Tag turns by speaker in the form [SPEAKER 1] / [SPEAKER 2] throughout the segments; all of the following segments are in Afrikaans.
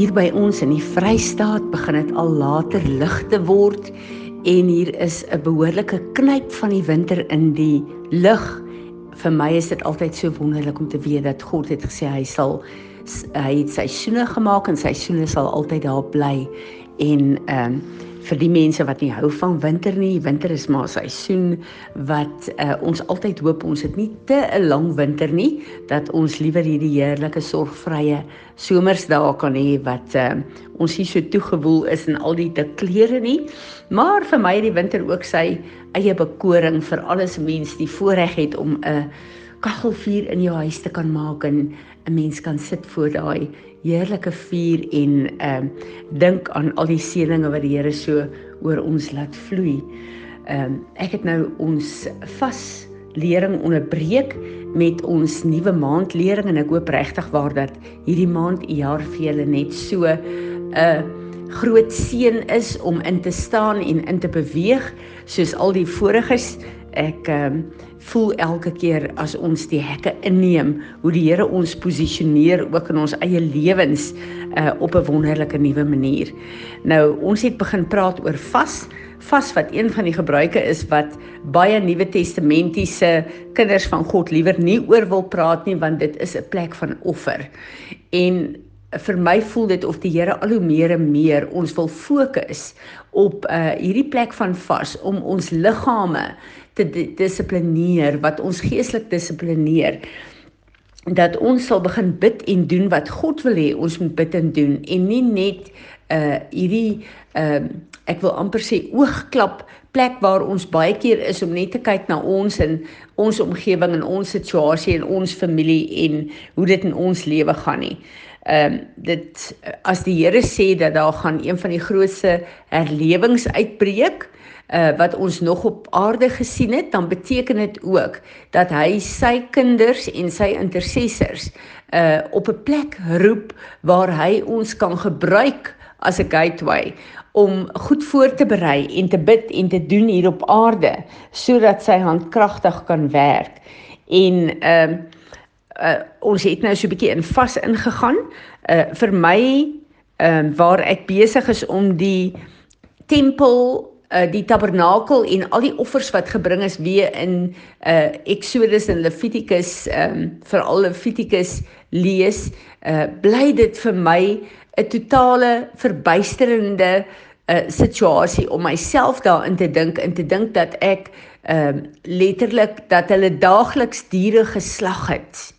[SPEAKER 1] Hier by ons in die Vrystaat begin dit al later lig te word en hier is 'n behoorlike knyp van die winter in die lug. Vir my is dit altyd so wonderlik om te weet dat God het gesê hy sal hy het seisoene gemaak en seisoene sal altyd daar bly en ehm um, vir die mense wat nie hou van winter nie. Winter is maar 'n seisoen wat uh, ons altyd hoop ons het nie te 'n lang winter nie dat ons liewer hierdie heerlike sorgvrye somersdae kan hê wat uh, ons hier so toegewoel is in al die te klere nie. Maar vir my die winter ook sy eie bekoring vir alles mense die voorreg het om 'n uh, kaggelvuur in jou huis te kan maak en 'n mens kan sit voor daai heerlike vuur en ehm uh, dink aan al die seëninge wat die Here so oor ons laat vloei. Ehm um, ek het nou ons vas lering onderbreek met ons nuwe maandlering en ek hoop regtig waar dat hierdie maand e jaar vir julle net so 'n uh, groot seën is om in te staan en in te beweeg soos al die voriges ek um, voel elke keer as ons die hekke inneem hoe die Here ons posisioneer ook in ons eie lewens uh, op 'n wonderlike nuwe manier. Nou ons het begin praat oor vas vas wat een van die gebruike is wat baie Nuwe Testamentiese kinders van God liewer nie oor wil praat nie want dit is 'n plek van offer. En vir my voel dit of die Here al hoe meer en meer ons wil fokus op uh hierdie plek van vas om ons liggame te dissiplineer, wat ons geestelik dissiplineer dat ons sal begin bid en doen wat God wil hê ons moet bid en doen en nie net uh hierdie ehm uh, ek wil amper sê oogklap plek waar ons baie keer is om net te kyk na ons en ons omgewing en ons situasie en ons familie en hoe dit in ons lewe gaan nie. Ehm um, dit as die Here sê dat daar gaan een van die grootste herlewings uitbreek, uh, wat ons nog op aarde gesien het, dan beteken dit ook dat hy sy kinders en sy intercessors uh op 'n plek roep waar hy ons kan gebruik as 'n gateway om goed voor te berei en te bid en te doen hier op aarde sodat sy hand kragtig kan werk. En ehm uh, uh ons het nou so 'n bietjie in vas ingegaan. Uh vir my ehm uh, waar ek besig is om die tempel uh die tabernakel en al die offers wat gebring is weer in uh Exodus en Levitikus um veral Levitikus lees uh bly dit vir my 'n totale verbuisterende uh situasie om myself daarin te dink en te dink dat ek um letterlik dat hulle daagliks diere geslag het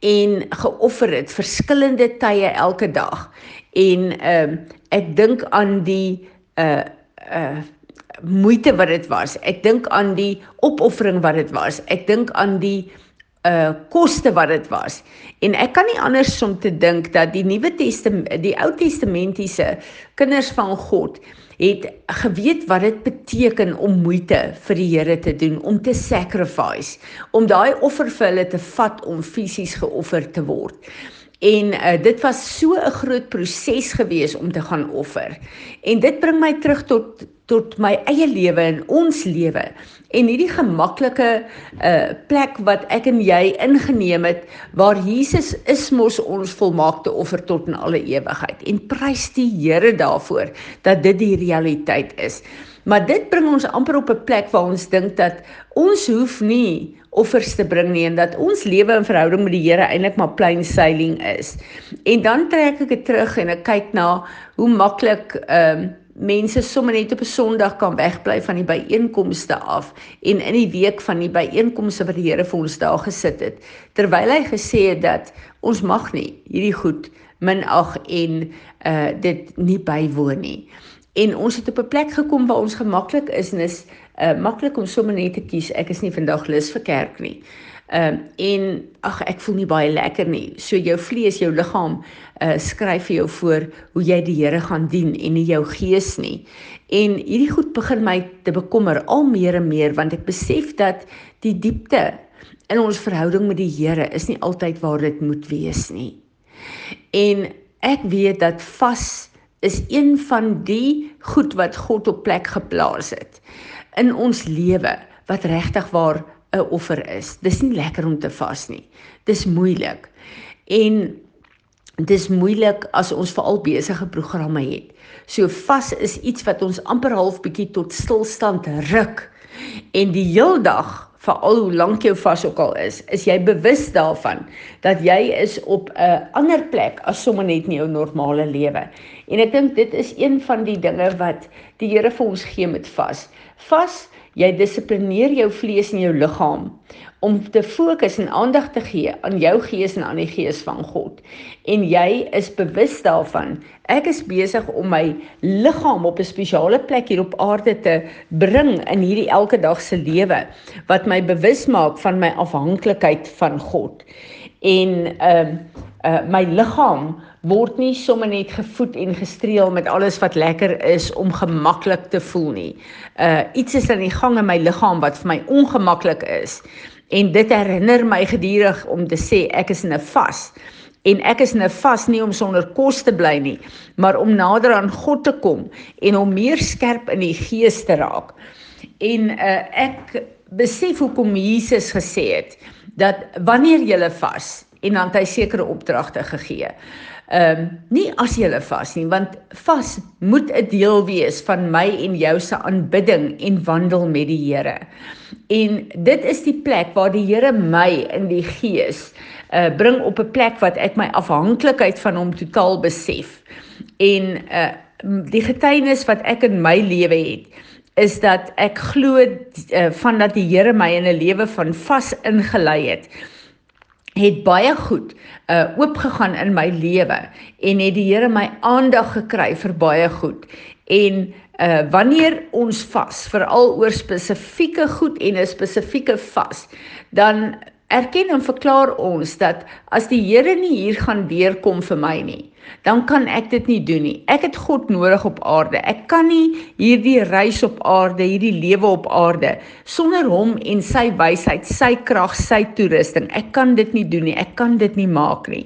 [SPEAKER 1] en geoffer het verskillende tye elke dag en um ek dink aan die uh uh moeite wat dit was. Ek dink aan die opoffering wat dit was. Ek dink aan die uh koste wat dit was. En ek kan nie anders om te dink dat die Nuwe Testament die Ou Testamentiese kinders van God het geweet wat dit beteken om moeite vir die Here te doen, om te sacrifice, om daai offer vir hulle te vat om fisies geoffer te word. En uh, dit was so 'n groot proses gewees om te gaan offer. En dit bring my terug tot tot my eie lewe en ons lewe. En hierdie gemaklike uh plek wat ek en jy ingeneem het waar Jesus is mos ons volmaakte offer tot in alle ewigheid. En prys die Here daarvoor dat dit die realiteit is. Maar dit bring ons amper op 'n plek waar ons dink dat ons hoef nie offers te bring nie en dat ons lewe in verhouding met die Here eintlik maar plain sailing is. En dan trek ek dit terug en ek kyk na hoe maklik ehm um, mense sommer net op 'n Sondag kan wegbly van die byeenkomste af en in die week van die byeenkomste wat die Here vir ons daar gesit het terwyl hy gesê het dat ons mag nie hierdie goed minag en uh dit nie bywoon nie. En ons het op 'n plek gekom waar ons gemaklik is en is uh maklik om sommer net te kies ek is nie vandag lus vir kerk nie. Ehm uh, en ag ek voel nie baie lekker nie. So jou vlees, jou liggaam uh skryf vir jou voor hoe jy die Here gaan dien en nie jou gees nie. En hierdie goed begin my te bekommer al meer en meer want ek besef dat die diepte in ons verhouding met die Here is nie altyd waar dit moet wees nie. En ek weet dat vas is een van die goed wat God op plek geplaas het in ons lewe wat regtig waar 'n offer is. Dis nie lekker om te vas nie. Dis moeilik. En dit is moeilik as ons veral besige programme het. So vas is iets wat ons amper half bietjie tot stilstand ruk. En die heel dag, veral hoe lank jou vas ook al is, is jy bewus daarvan dat jy is op 'n ander plek as sommer net in jou normale lewe. En ek dink dit is een van die dinge wat die Here vir ons gee met vas. Vas Jy dissiplineer jou vlees en jou liggaam om te fokus en aandag te gee aan jou gees en aan die gees van God. En jy is bewus daarvan. Ek is besig om my liggaam op 'n spesiale plek hier op aarde te bring in hierdie elke dag se lewe wat my bewus maak van my afhanklikheid van God. En ehm uh, uh, my liggaam word nie sommer net gevoed en gestreel met alles wat lekker is om gemaklik te voel nie. Uh iets is aan die gang in my liggaam wat vir my ongemaklik is. En dit herinner my gedurig om te sê ek is in 'n vas. En ek is in 'n vas nie om sonder kos te bly nie, maar om nader aan God te kom en om meer skerp in die gees te raak. En uh ek besef hoekom Jesus gesê het dat wanneer jy vas en dan het hy sekere opdragte gegee ehm um, nie as jy vas nie want vas moet 'n deel wees van my en jou se aanbidding en wandel met die Here. En dit is die plek waar die Here my in die gees uh bring op 'n plek wat ek my afhanklikheid van hom totaal besef. En uh die getuienis wat ek in my lewe het is dat ek glo uh, van dat die Here my in 'n lewe van vas ingelei het het baie goed uh oopgegaan in my lewe en het die Here my aandag gekry vir baie goed. En uh wanneer ons vas, veral oor spesifieke goed en 'n spesifieke vas, dan erken en verklaar ons dat as die Here nie hier gaan deurkom vir my nie, dan kan ek dit nie doen nie. Ek het God nodig op aarde. Ek kan nie hierdie reis op aarde, hierdie lewe op aarde sonder hom en sy wysheid, sy krag, sy toerusting. Ek kan dit nie doen nie. Ek kan dit nie maak nie.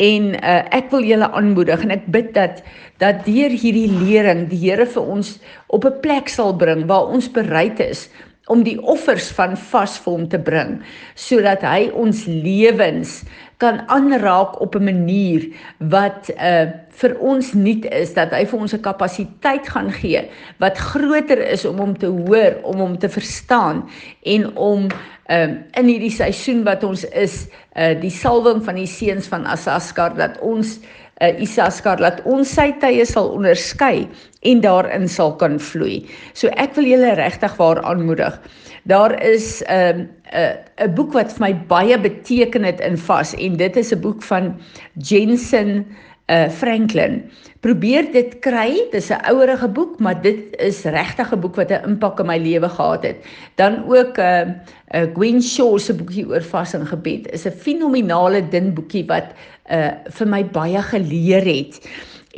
[SPEAKER 1] En uh, ek wil julle aanmoedig en ek bid dat dat deur hierdie lering die Here vir ons op 'n plek sal bring waar ons bereid is om die offers van vas vir hom te bring sodat hy ons lewens kan aanraak op 'n manier wat uh vir ons nuut is dat hy vir ons 'n kapasiteit gaan gee wat groter is om hom te hoor, om hom te verstaan en om um in hierdie seisoen wat ons is uh die salwing van die seuns van Asaskar dat ons uh, Isaskar laat ons sy tye sal onderskei en daarin sal kan vloei. So ek wil julle regtig waar aanmoedig. Daar is 'n uh, 'n uh, 'n boek wat vir my baie beteken het in vas en dit is 'n boek van Jensen uh Franklin. Probeer dit kry. Dis 'n ouerige boek, maar dit is regtig 'n boek wat 'n impak in my lewe gehad het. Dan ook 'n uh, uh, Gwen Shaw se boekie oor vas en gebed. Is 'n fenominale dun boekie wat uh vir my baie geleer het.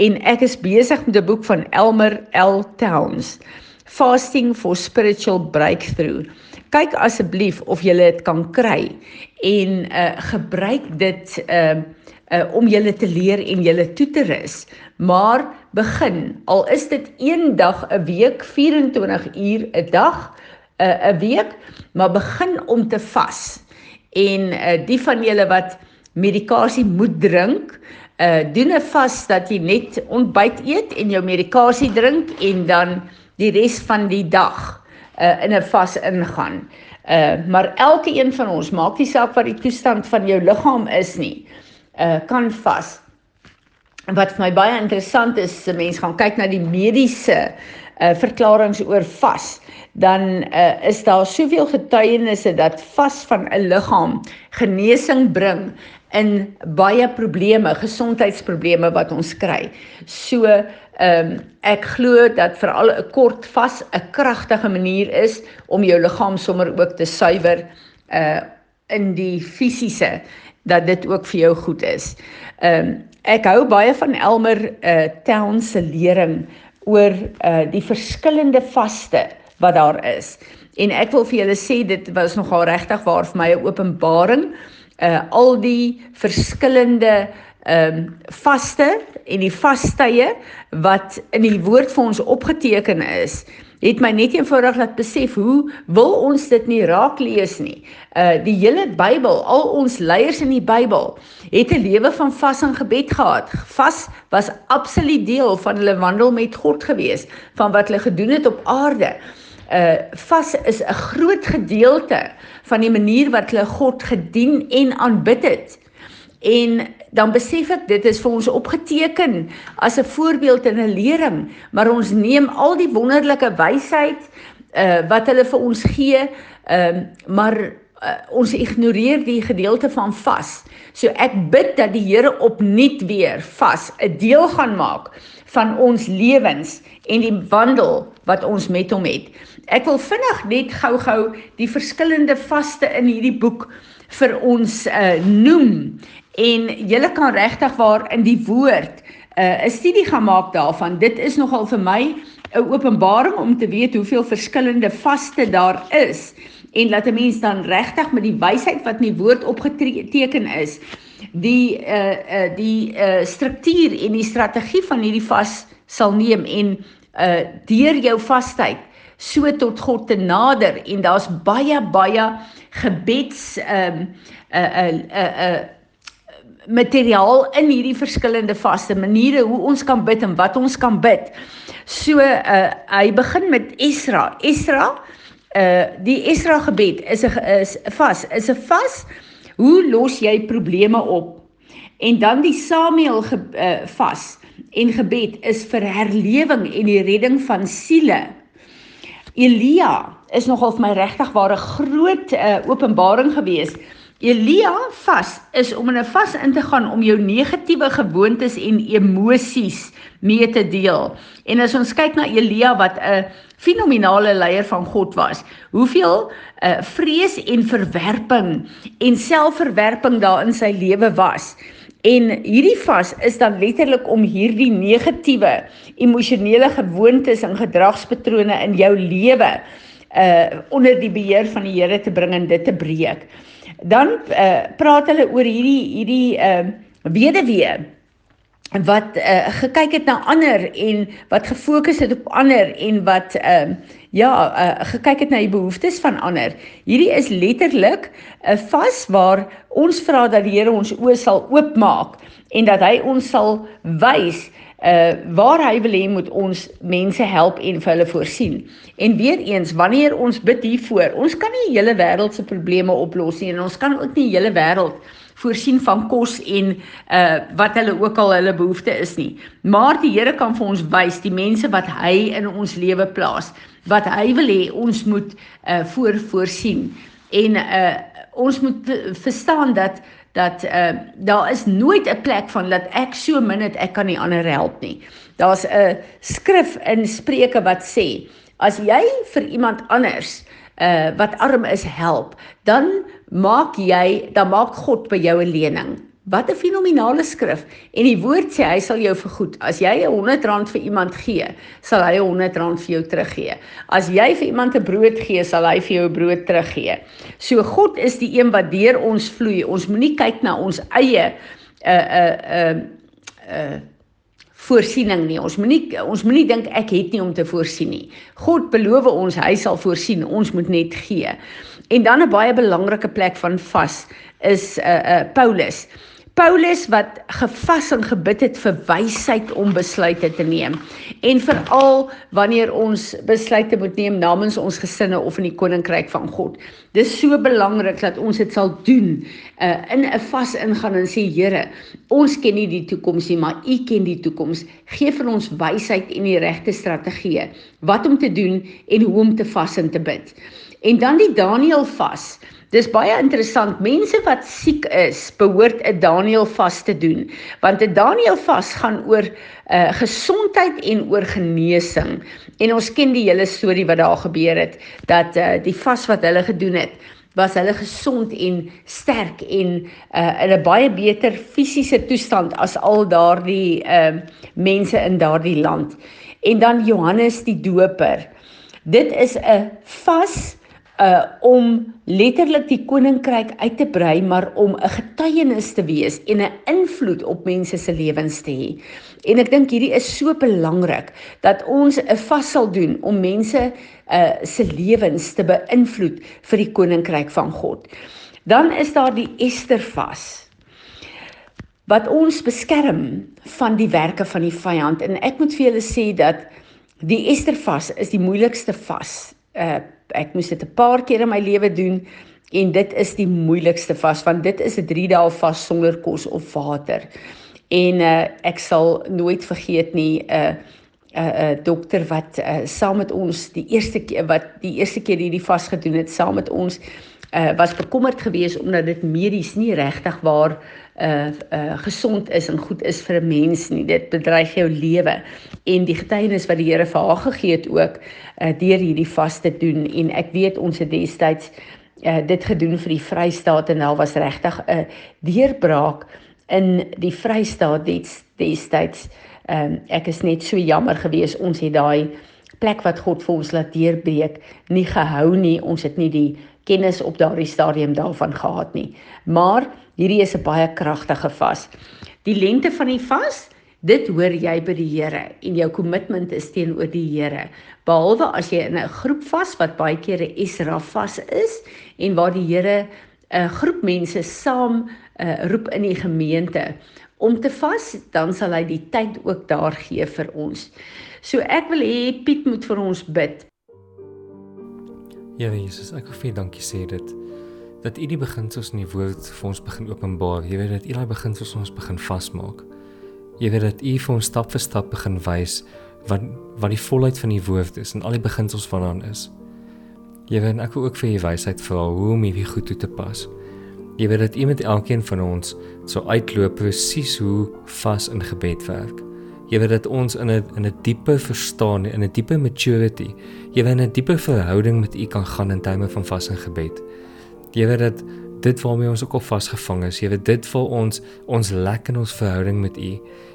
[SPEAKER 1] En ek is besig met 'n boek van Elmer L Towns. Fasting for Spiritual Breakthrough. Kyk asseblief of jy dit kan kry en uh gebruik dit uh uh, om julle te leer en julle toe te rus. Maar begin, al is dit een dag 'n week, 24 uur 'n dag, 'n 'n week, maar begin om te vas. En uh, die van julle wat medikasie moet drink, uh doen 'n vas dat jy net ontbyt eet en jou medikasie drink en dan die res van die dag uh in 'n vas ingaan. Uh maar elke een van ons maak nie saak wat die toestand van jou liggaam is nie uh, kan vas. Wat vir my baie interessant is, as mense gaan kyk na die mediese uh, verklaringe oor vas, dan uh, is daar soveel getuienisse dat vas van 'n liggaam genesing bring in baie probleme, gesondheidsprobleme wat ons kry. So ehm um, ek glo dat veral 'n kort vas 'n kragtige manier is om jou liggaam sommer ook te suiwer uh in die fisiese dat dit ook vir jou goed is. Ehm um, ek hou baie van Elmer uh Town se lering oor uh die verskillende vaste wat daar is. En ek wil vir julle sê dit was nogal regtig waar vir my 'n openbaring uh al die verskillende ehm um, vaste en die vastye wat in die woord vir ons opgeteken is, het my net eenvoudig laat besef hoe wil ons dit nie raak lees nie. Uh die hele Bybel, al ons leiers in die Bybel het 'n lewe van vas en gebed gehad. Vas was absoluut deel van hulle wandel met God gewees, van wat hulle gedoen het op aarde. Uh vas is 'n groot gedeelte van die manier wat hulle God gedien en aanbid het. En dan besef ek dit is vir ons opgeteken as 'n voorbeeld en 'n lering, maar ons neem al die wonderlike wysheid uh wat hulle vir ons gee, ehm uh, maar uh, ons ignoreer die gedeelte van vas. So ek bid dat die Here opnuut weer vas 'n deel gaan maak van ons lewens en die wandel wat ons met hom het. Ek wil vinnig net gou-gou die verskillende vaste in hierdie boek vir ons uh, noem en julle kan regtig waar in die woord 'n uh, studie gaan maak daarvan. Dit is nogal vir my 'n openbaring om te weet hoeveel verskillende vaste daar is en laat 'n mens dan regtig met die wysheid wat in die woord opgeteken is, die uh uh die uh struktuur en die strategie van hierdie vas sal neem en uh deur jou vastheid so tot God te nader en daar's baie baie gebeds ehm um, 'n uh, 'n uh, 'n uh, 'n uh, materiaal in hierdie verskillende vaste maniere hoe ons kan bid en wat ons kan bid. So uh hy begin met Esra. Esra uh die Esra gebed is 'n is vas, is 'n vas. Hoe los jy probleme op? En dan die Samuel ge, uh vas en gebed is vir herlewing en die redding van siele. Elia is nogal vir my regtig ware groot uh openbaring geweest Elia vas is om in 'n vas in te gaan om jou negatiewe gewoontes en emosies mee te deel. En as ons kyk na Elia wat 'n fenominale leier van God was, hoeveel uh, vrees en verwerping en selfverwerping daar in sy lewe was. En hierdie vas is dan letterlik om hierdie negatiewe emosionele gewoontes en gedragspatrone in jou lewe uh onder die beheer van die Here te bring en dit te breek. Dan uh, praat hulle oor hierdie hierdie uh, weduwee wat uh, gekyk het na ander en wat gefokus het op ander en wat uh, ja uh, gekyk het na die behoeftes van ander. Hierdie is letterlik 'n uh, vas waar ons vra dat die Here ons oë sal oopmaak en dat hy ons sal wys uh waar hy wil hê moet ons mense help en vir hulle voorsien. En weer eens, wanneer ons bid hiervoor, ons kan nie die hele wêreld se probleme oplos nie en ons kan ook nie die hele wêreld voorsien van kos en uh wat hulle ook al hulle behoefte is nie. Maar die Here kan vir ons wys die mense wat hy in ons lewe plaas, wat hy wil hê ons moet uh voor voorsien. En uh ons moet verstaan dat dat uh daar is nooit 'n plek van dat ek so min het ek kan nie ander help nie. Daar's 'n skrif in Spreuke wat sê as jy vir iemand anders uh wat arm is help, dan maak jy dan maak God by jou 'n lening. Wat 'n fenominale skrif. En die woord sê hy sal jou vergoed. As jy 'n R100 vir iemand gee, sal hy 'n R100 vir jou teruggee. As jy vir iemand 'n brood gee, sal hy vir jou 'n brood teruggee. So God is die een wat deur ons vloei. Ons moenie kyk na ons eie 'n 'n 'n 'n voorsiening nie. Ons moenie ons moenie dink ek het nie om te voorsien nie. God beloof ons hy sal voorsien. Ons moet net gee. En dan 'n baie belangrike plek van vas is 'n uh, 'n uh, Paulus. Paulus wat gevas en gebid het vir wysheid om besluite te neem. En veral wanneer ons besluite moet neem namens ons gesinne of in die koninkryk van God. Dis so belangrik dat ons dit sal doen uh, in 'n vas ingaan en sê Here, ons ken nie die toekoms nie, maar U ken die toekoms. Geef vir ons wysheid en die regte strategieë wat om te doen en hoe om te vas en te bid. En dan die Daniël vas. Dis baie interessant. Mense wat siek is, behoort 'n Daniël vas te doen, want 'n Daniël vas gaan oor uh gesondheid en oor genesing. En ons ken die hele storie wat daar gebeur het dat uh die vas wat hulle gedoen het, was hulle gesond en sterk en uh in 'n baie beter fisiese toestand as al daardie uh mense in daardie land. En dan Johannes die Doper. Dit is 'n vas uh om letterlik die koninkryk uit te brei, maar om 'n getuienis te wees en 'n invloed op mense se lewens te hê. En ek dink hierdie is so belangrik dat ons 'n vas sal doen om mense uh se lewens te beïnvloed vir die koninkryk van God. Dan is daar die Ester vas wat ons beskerm van die werke van die vyand en ek moet vir julle sê dat die Ester vas is die moeilikste vas uh ek moes dit 'n paar keer in my lewe doen en dit is die moeilikste vas want dit is 'n 3 dae vas sonder kos of water. En uh ek sal nooit vergeet nie 'n uh, 'n uh, uh, dokter wat uh, saam met ons die eerste keer wat die eerste keer hierdie vas gedoen het saam met ons uh, was bekommerd geweest omdat dit medies nie regtig waar uh uh gesond is en goed is vir 'n mens nie. Dit bedreig jou lewe. En die getuienis wat die Here vir haar gegee het ook uh deur hierdie vas te doen en ek weet ons het destyds uh dit gedoen vir die Vrystaat en daar was regtig 'n deurbraak in die Vrystaat destyds. Ehm um, ek is net so jammer geweest ons het daai plek wat God vir ons laat deurbreek nie gehou nie. Ons het nie die kennis op daardie stadium daarvan gehad nie. Maar hierdie is 'n baie kragtige vas. Die lengte van die vas, dit hoor jy by die Here en jou kommitment is teenoor die Here. Behalwe as jy in 'n groep vas wat baie keer 'n Esra vas is en waar die Here 'n groep mense saam uh, roep in die gemeente om te vas, dan sal hy die tyd ook daar gee vir ons. So ek wil hê Piet moet vir ons bid.
[SPEAKER 2] Ja Jesus, ek wil vir dankie sê dit dat U die beginsels in die woord vir ons begin openbaar. Jy weet dat U daai beginsels ons begin vasmaak. Jy weet dat U vir ons stap vir stap begin wys wat wat die volheid van die woord is en al die beginsels van aan is. Jy weet ek wil ook vir U wysheid vra hoe om hierdie goed toe te pas. Jy weet dat U met elkeen van ons so uitloop presies hoe vas in gebed werk jy weet dat ons in 'n in 'n diepe verstaan in 'n diepe maturity jy weet 'n diepe verhouding met u kan gaan in tye van vas en gebed. Jy weet dat dit waarmee ons ook al vasgevang is jy weet dit vir ons ons lek in ons verhouding met u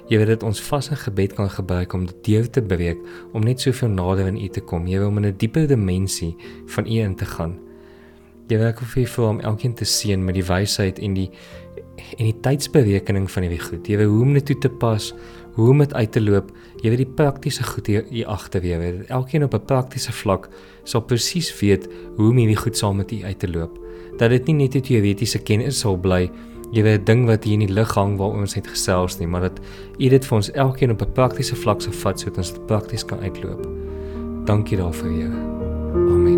[SPEAKER 2] jy weet dat ons vas en gebed kan gebruik om dit deur te breek om net soveel nader aan u te kom. Jy wil om in 'n dieper dimensie van u in te gaan. Jy werk of vir om elkeen te seën met die wysheid en die en die tydsberekening van hierdie goed jy weet hoe om dit toe te pas hoe om dit uit te loop. Jy weet die praktiese goed hier, hier agter weer. Weet, elkeen op 'n praktiese vlak sal presies weet hoe om hierdie goed saam met u uit te loop. Dat dit nie net 'n teoretiese kennis sal bly, jy weet 'n ding wat hier in die lug hang waar ons net gesels nie, maar dat u dit vir ons elkeen op 'n praktiese vlak sal vat sodat ons dit prakties kan uitloop. Dankie daarvoor, Here.